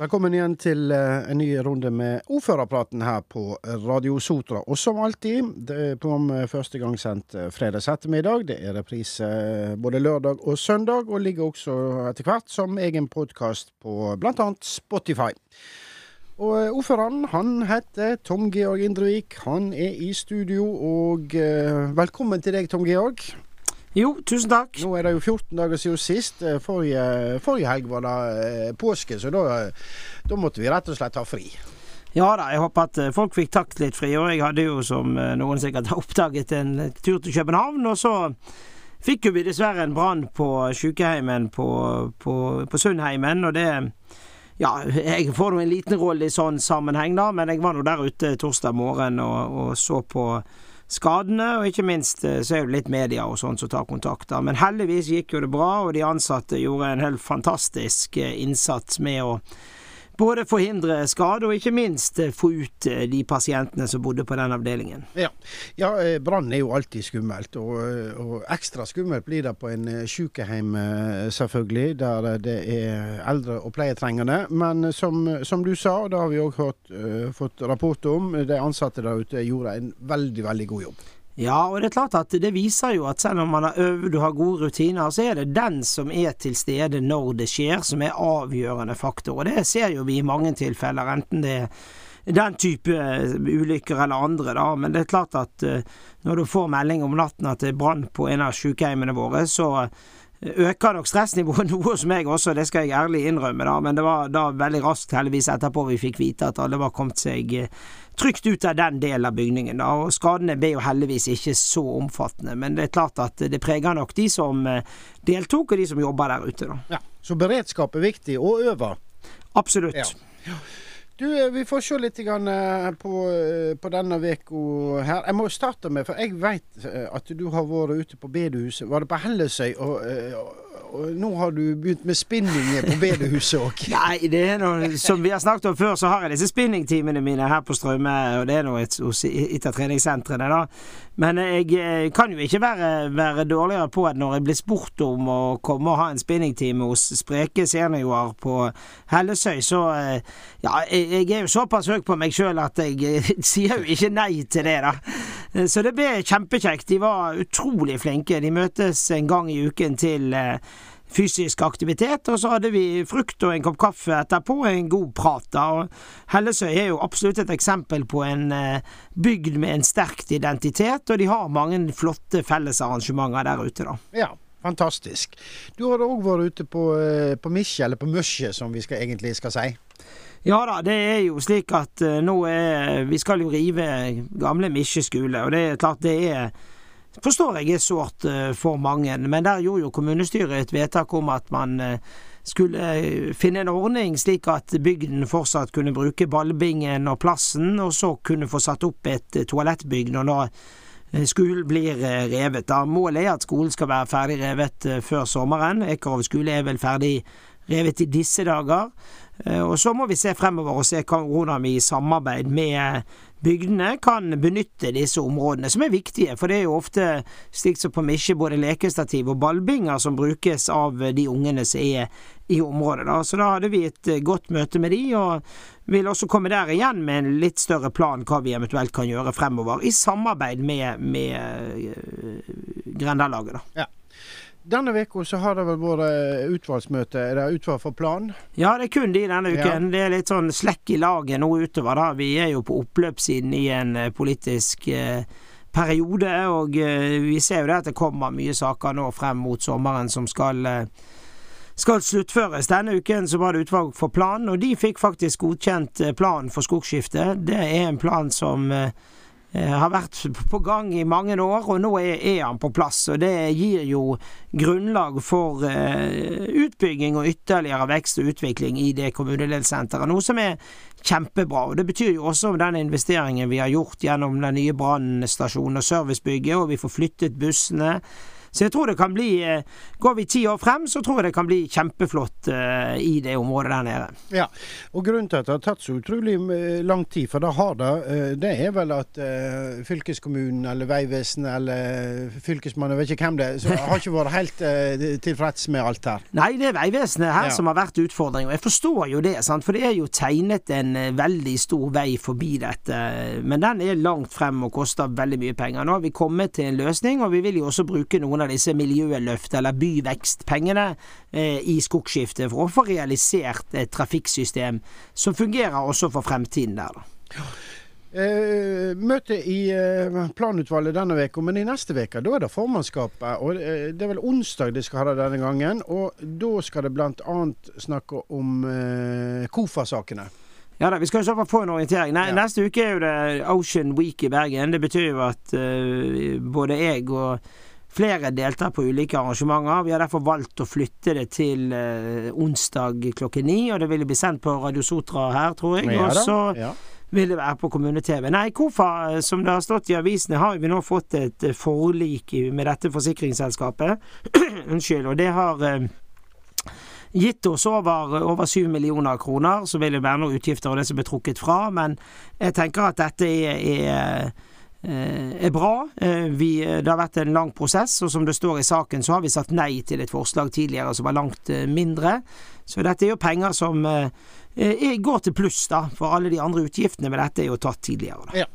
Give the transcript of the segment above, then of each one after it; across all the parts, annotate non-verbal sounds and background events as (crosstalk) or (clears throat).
Velkommen igjen til eh, en ny runde med ordførerpraten her på Radio Sotra. Og som alltid, det er program første gang sendt eh, fredags ettermiddag. Det er reprise eh, både lørdag og søndag, og ligger også etter hvert som egen podkast på bl.a. Spotify. Og eh, ordføreren, han heter Tom Georg Indrevik. Han er i studio, og eh, velkommen til deg, Tom Georg. Jo, tusen takk. Nå er det jo 14 dager siden sist. Eh, Forrige, forrige helg var det eh, påske, så da, da måtte vi rett og slett ha fri. Ja da, jeg håper at eh, folk fikk takt litt fri. Og jeg hadde jo, som eh, noen sikkert har oppdaget, en tur til København. Og så fikk jo vi dessverre en brann på sykeheimen på, på, på Sundheimen. Og det Ja, jeg får nå en liten rolle i sånn sammenheng, da, men jeg var nå der ute torsdag morgen og, og så på skadene, og ikke minst eh, så er det litt media og sånn som tar kontakt. Men heldigvis gikk jo det bra, og de ansatte gjorde en helt fantastisk eh, innsats med å både forhindre skade og ikke minst eh, få ut eh, de pasientene som bodde på den avdelingen. Ja, ja eh, brann er jo alltid skummelt, og, og, ekstra skummelt blir det på en sykehjem selvfølgelig, der det er eldre og pleietrengende. Men som, som du sa, det har vi òg uh, fått rapport om, de ansatte der ute gjorde en veldig, veldig god jobb. Ja, og det er klart at det viser jo at selv om man har øvd og har gode rutiner, så er det den som er til stede når det skjer, som er avgjørende faktor. Og det ser jo vi i mange tilfeller, enten det er den type eh, ulykker eller andre, da. Men det er klart at uh, når du får melding om natten at det er brann på en av sykehjemmene våre, så øker nok stressnivået (laughs) noe hos meg også, det skal jeg ærlig innrømme, da. Men det var da veldig raskt, heldigvis, etterpå vi fikk vite at alle var kommet seg eh, trygt ut av den delen av bygningen. da, og Skadene ble jo heldigvis ikke så omfattende, men det er klart at det preger nok de som eh, deltok, og de som jobber der ute. da. Ja, Så beredskap er viktig, og øve? Absolutt. Ja. Du, eh, Vi får se litt på, på denne uka her. Jeg må starte med, for jeg vet at du har vært ute på bedehuset. Var det på Hellesøy? og, og nå har du begynt med spinning på bedehuset òg. (laughs) Nei, det er noe Som vi har snakket om før, så har jeg disse spinningtimene mine her på Strømme. og det er nå hos et av treningssentrene, da. Men jeg eh, kan jo ikke være, være, dårligere på at når jeg blir spurt om å komme og ha en spinningtime hos spreke seniorer på Hellesøy, så eh, Ja, jeg er jo såpass høy på meg sjøl at jeg eh, (laughs) sier jo ikke nei til det, da. Så det ble kjempekjekt. De var utrolig flinke. De møtes en gang i uken til fysisk aktivitet, og så hadde vi frukt og en kopp kaffe etterpå, en god prat. da, og Hellesøy er jo absolutt et eksempel på en eh, bygd med en sterkt identitet, og de har mange flotte fellesarrangementer der ute, da. Ja. Fantastisk. Du har òg vært ute på, eh, på Misje, eller på Møsje som vi skal, egentlig skal si. Ja da, det er jo slik at uh, nå er Vi skal jo rive gamle Misje skole, og det er klart det er forstår jeg er sårt uh, for mange. Men der gjorde jo kommunestyret et vedtak om at man uh, skulle uh, finne en ordning slik at bygden fortsatt kunne bruke ballbingen og plassen, og så kunne få satt opp et toalettbygg når nå skolen blir revet. Da Målet er at skolen skal være ferdig revet før sommeren. Ekerhov skole er vel ferdig revet i disse dager. Og så må vi se fremover og se hvordan vi i samarbeid med bygdene kan benytte disse områdene, som er viktige. For det er jo ofte, slik som på Misje, både lekestativ og ballbinger som brukes av de ungene som er i området. Da. Så da hadde vi et eh, godt møte med de, og vil også komme der igjen med en litt større plan hva vi eventuelt kan gjøre fremover, i samarbeid med, med uh, Grendalaget. Da. Ja. Denne uka så har det vel vært utvalgsmøte. Er det utvalg for plan? Ja, det er kun de denne uken. Ja. Det er litt sånn slekk i laget nå utover. da. Vi er jo på oppløpssiden i en eh, politisk eh, periode, og eh, vi ser jo det at det kommer mye saker nå frem mot sommeren som skal eh, skal sluttføres. Denne uken så var det utvalg for plan, og de fikk faktisk godkjent planen plan for skogskifte. Det er en plan som eh, Eh, har vært på gang i mange år, og nå er, er, han på plass. og Det gir jo grunnlag for uh, utbygging og ytterligere vekst og utvikling i det kommunedelssenteret. Noe som er kjempebra. og Det betyr jo også den investeringen vi har gjort gjennom den nye brannstasjonen og servicebygget, og vi får flyttet bussene Så jeg tror det kan bli Går vi ti år frem, så tror jeg det kan bli kjempeflott i det området der nede. Ja, og grunnen til at det har tatt så utrolig lang tid, for det har det, det er vel at fylkeskommunen eller Vegvesenet eller Fylkesmannen, jeg vet ikke hvem det er, har ikke vært helt tilfreds med alt her. (laughs) Nei, det er Vegvesenet her ja. som har vært utfordring, og jeg forstår jo det, sant? for det er jo tegnet en veldig stor vei forbi dette. Men den er langt frem og koster veldig mye penger. Nå har vi kommet til en løsning, og vi vil jo også bruke noen av disse miljøløft- eller byvekstpengene eh, i skogskiftet for å få realisert et trafikksystem som fungerer også for fremtiden der. da. Eh, møte i eh, planutvalget denne veka, men i neste uke da er det formannskapet. og eh, Det er vel onsdag de skal ha det denne gangen. og Da skal det bl.a. snakke om eh, KOFA-sakene. Ja da, Vi skal i så fall få en orientering. Nei, ja. Neste uke er jo det Ocean Week i Bergen. Det betyr jo at uh, både jeg og flere deltar på ulike arrangementer. Vi har derfor valgt å flytte det til uh, onsdag klokken ni, og det vil bli sendt på Radio Sotra her, tror jeg. og så ja. vil det være på kommune-TV. Nei, KOFA, eh, som det har stått i avisene, har vi nå fått et forlik med dette forsikringsselskapet. (clears throat) Unnskyld. Og det har gitt oss over, over 7 millioner kroner. Så vil det være noen utgifter og det som blir trukket fra, men jeg tenker at dette er, er eh, er bra. Eh, vi, det har vært en lang prosess, og som det står i saken, så har vi sagt nei til et forslag tidligere som var langt eh, mindre. Så dette er jo penger som eh, går til pluss, da, for alle de andre utgiftene med dette er jo tatt tidligere. Da. Ja,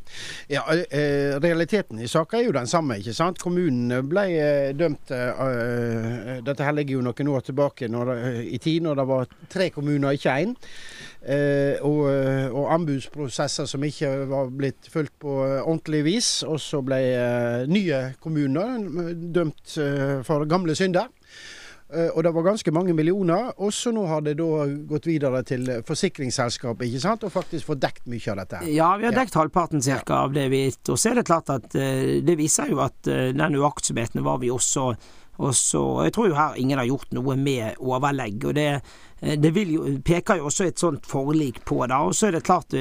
ja eh, Realiteten i saka er jo den samme, ikke sant. Kommunen ble eh, dømt uh, Dette her ligger jo noen år tilbake når, i tid, når det var tre kommuner, ikke én. Og, og, anbudsprosesser som ikke var blitt fulgt på ordentlig vis. Og så ble nye kommuner dømt for gamle synder. Eh, og det var ganske mange millioner. Og så nå har det da gått videre til forsikringsselskapet ikke sant? og faktisk fått dekt mye av dette. Ja, vi har dekt ja. halvparten cirka av det vi. Og så er det klart at uh, det viser jo at uh, den uaktsomheten var vi også også, jeg tror jo her ingen har gjort noe med overlegg. og Det, det jo, peker jo også et sånt forlik på. da, og så er det klart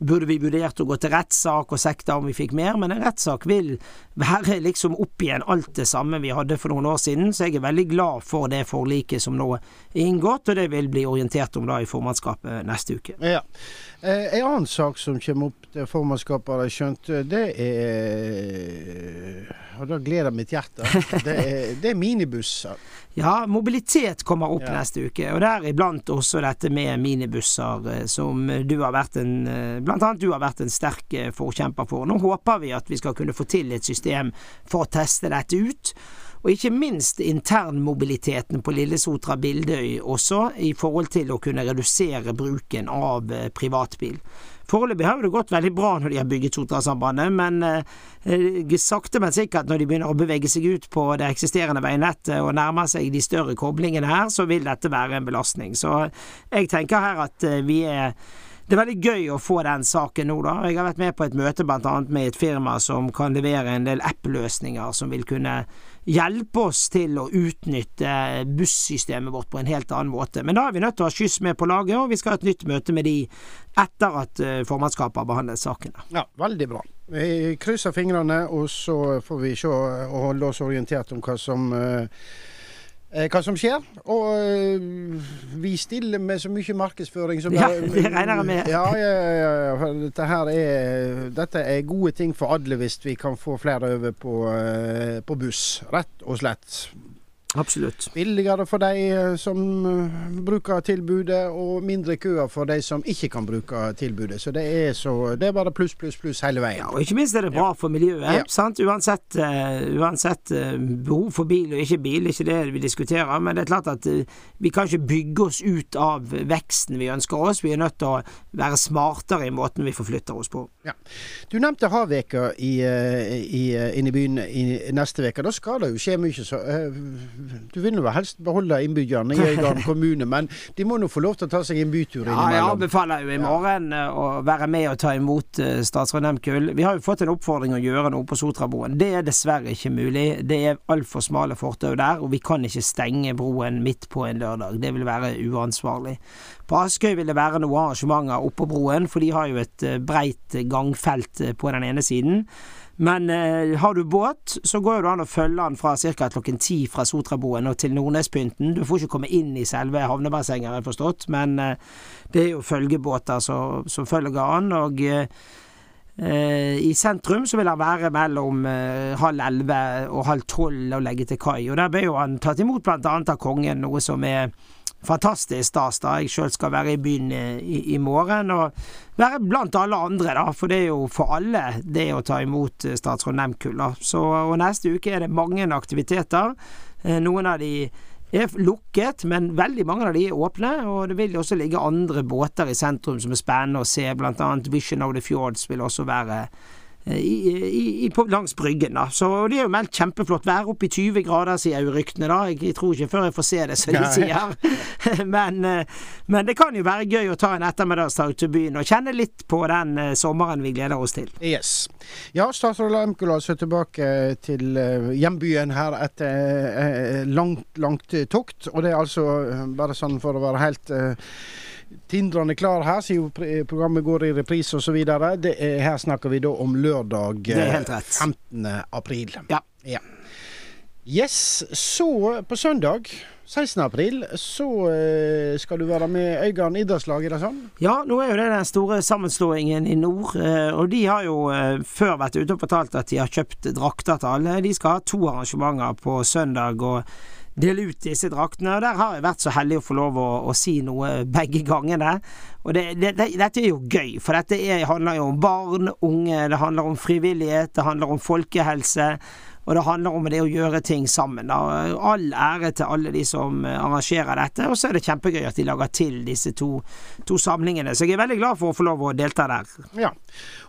burde vi vurdert å gå til rettssak og sekta om vi fikk mer, men en rettssak vil være liksom opp igjen alt det samme vi hadde for noen år siden, så jeg er veldig glad for det forliket som nå er inngått, og det vil bli orientert om da i formannskapet neste uke. Ja. Eh, en annen sak som kommer opp til formannskapet, har jeg skjønt, det er Og da gleder mitt hjerte. (laughs) Det er, det er minibusser. Ja, mobilitet kommer opp ja. neste uke, og deriblant også dette med minibusser, eh, som du har vært en eh, Blant annet du har vært en sterk eh, forkjemper for. Nå håper vi at vi skal kunne få til et system for å teste dette ut. Og ikke minst internmobiliteten på Lillesotra Bildøy også, i forhold til å kunne redusere bruken av privatbil. Foreløpig har det gått veldig bra når de har bygget Sotrasambandet, men eh, sakte, men sikkert når de begynner å bevege seg ut på det eksisterende veinettet og nærmer seg de større koblingene her, så vil dette være en belastning. Så jeg tenker her at eh, vi er det er veldig gøy å få den saken nå, da. Jeg har vært med på et møte bl.a. med et firma som kan levere en del app-løsninger som vil kunne hjelpe oss til å utnytte bussystemet vårt på en helt annen måte. Men da er vi nødt til å ha skyss med på laget, og vi skal ha et nytt møte med de etter at eh, formannskapet har behandlet saken. Ja, veldig bra. Vi krysser fingrene, og så får vi se og holde oss orientert om hva som Eh, hva som skjer. Og uh, vi stiller med så mye markedsføring som Ja, det regner jeg med. Ja, ja, ja, dette, her er, dette er gode ting for alle hvis vi kan få flere over på, uh, på buss, rett og slett. Absolutt. Billigere for de eh, som eh, bruker tilbudet, og mindre køer for de som ikke kan bruke tilbudet. Så det er, så, det er bare pluss, pluss, pluss hele veien. Ja, og ikke minst er det bra ja. for miljøet. Ja. sant? Uansett, uh, uansett uh, behov for bil og ikke bil, ikke det vi diskuterer. Men det er klart at uh, vi kan ikke bygge oss ut av veksten vi ønsker oss. Vi er nødt til å være smartere i måten vi forflytter oss på. Ja. Du nevnte Havveka i, i, inne i byen i neste uke. Da skal det jo skje mye. så du vil jo helst beholde innbyggerne i Øygarden (laughs) kommune, men de må nå få lov til å ta seg en bytur innimellom. Ja, jeg anbefaler jo i morgen ja. Eh, å være med og ta imot statsråd Nemkull. Vi har jo fått en oppfordring å gjøre noe på Sotraboen. Det er dessverre ikke mulig. Det er altfor smale fortau der, og vi kan ikke stenge broen midt på en lørdag. Det vil være uansvarlig. På Askøy vil det være noen arrangementer oppå broen, for de har jo et breit gangfelt på den ene siden. Men eh, har du båt, så går det an å følge den fra ca. klokken ti fra Sotraboen og til Nordnespynten. Du får ikke komme inn i selve havnebassenget, har jeg forstått, men eh, det er jo følgebåter som, som følger an. og eh, i sentrum så vil han være mellom uh, halv elleve og halv tolv og legge til kai. Og Der ble jo han tatt imot annet av kongen, noe som er fantastisk stas. da Jeg sjøl skal være i byen i, i, morgen, og være blant alle andre, da. For det er jo for alle det å ta imot eh, statsråd Nemkull. Så, og neste uke er det mange aktiviteter. Eh, noen av de er lukket, men veldig mange av de er åpne. Og det vil også ligge andre båter i sentrum som er spennende å se. Blant annet Vision of the Fjords vil også være Eh, i, i, på, langs Bryggen. da. Så Det er jo meldt kjempeflott vær. Opp i 20 grader, sier ryktene. da. Jeg, jeg, tror ikke før jeg får se det, som de (laughs) sier. men, eh, men, det kan jo være gøy å ta en ettermiddagsdag til byen og kjenne litt på den uh, sommeren vi gleder oss til. Yes. Ja, statsråd Lemkula er tilbake til uh, hjembyen her etter langt, langt tokt. Og det er altså bare sånn for å være helt tindrende klar her, siden programmet går i reprise osv. Her snakker vi da om lørdag 15. april. Ja. ja. Yes, så på søndag 16. april så uh, skal du være med Øygarden idrettslag, er det sånn? Ja, nå er jo det den store sammenslåingen i nord. Og de har jo før vært ute og fortalt at de har kjøpt drakter til alle. De skal ha to arrangementer på søndag. og dele ut disse draktene. Og der har jeg vært så heldig å få lov å, å si noe begge gangene. Og det, det, det, dette er jo gøy, for dette er, handler jo om barn, unge, det handler om frivillighet, det handler om folkehelse. Og det handler om det å gjøre ting sammen. All ære til alle de som arrangerer dette. Og så er det kjempegøy at de lager til disse to, to samlingene. Så jeg er veldig glad for å få lov å delta der. Ja.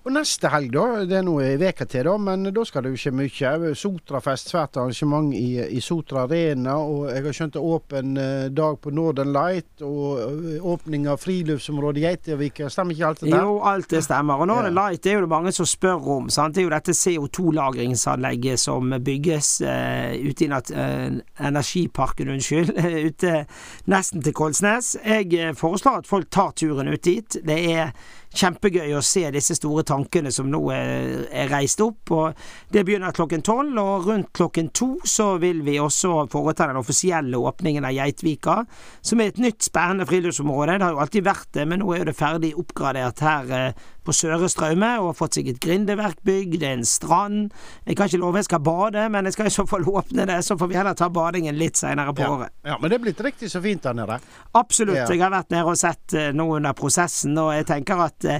Og neste helg, da. Det er noe veka til, da, men da skal det jo ikke mye. Sotrafest, svært arrangement i, i Sotra Arena. Og jeg har skjønt det er åpen eh, dag på Northern Light. Og eh, åpning av friluftsområdet Geitervika. Stemmer ikke alt det der? Jo, alt det stemmer. Og Northern ja. Light det er jo det mange som spør om. Sant? Det er jo dette CO2-lagringsanlegget som bygges uh, ute i uh, energiparken, unnskyld. (laughs) ute nesten til Kolsnes. Jeg foreslår at folk tar turen ut dit. Det er kjempegøy å se disse store tankene som nå er, er reist opp. og Det begynner klokken tolv, og rundt klokken to så vil vi også foreta den offisielle åpningen av Geitvika, som er et nytt spennende friluftsområde. Det har jo alltid vært det, men nå er det ferdig oppgradert her eh, på Søre Straume og har fått seg et grindeverkbygg, det er en strand. Jeg kan ikke love jeg skal bade, men jeg skal i så fall åpne det, så får vi heller ta badingen litt seinere på ja. året. Ja, Men det er blitt riktig så fint der nede? Absolutt. Ja. Jeg har vært nede og sett uh, noe under prosessen, og jeg tenker at uh,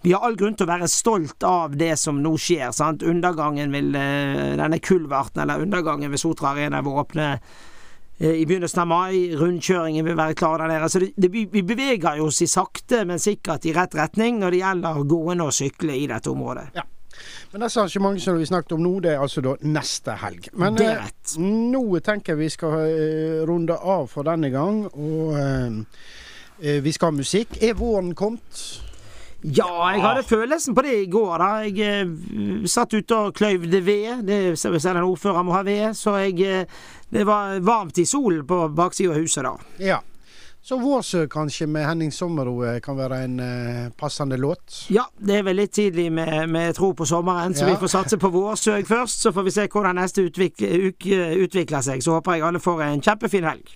vi har all grunn til å være stolt av det som nå skjer. sant? Undergangen vil uh, Denne kulverten, eller undergangen ved Sotra Arena, vil åpne Eh, i begynnelsen av mai. Rundkjøringen vil være klar der nede. Så det, det, vi beveger oss i sakte, men sikkert i rett retning når det gjelder gående og sykle i dette området. Ja. Men disse arrangementene som vi snakket om nå, det er altså da neste helg. Men det er rett. Eh, nå tenker jeg vi skal eh, runde av for denne gang. Og eh, eh vi skal ha musikk. Er våren kommet? Ja, jeg hadde følelsen på det i går. da Jeg uh, satt ute og kløyvde ved. Det Selv en ordfører må ha ved. Så jeg uh, Det var varmt i solen på baksida av huset da. Ja. Så 'Vårsø' kanskje med Henning Sommero eh, kan være en uh, passende låt? Ja, det er vel litt tidlig med, med tro på sommeren, så ja. vi får satse på 'Vårsøg' først. Så får vi se hvordan neste uke utvikler seg. Så håper jeg alle får en kjempefin helg.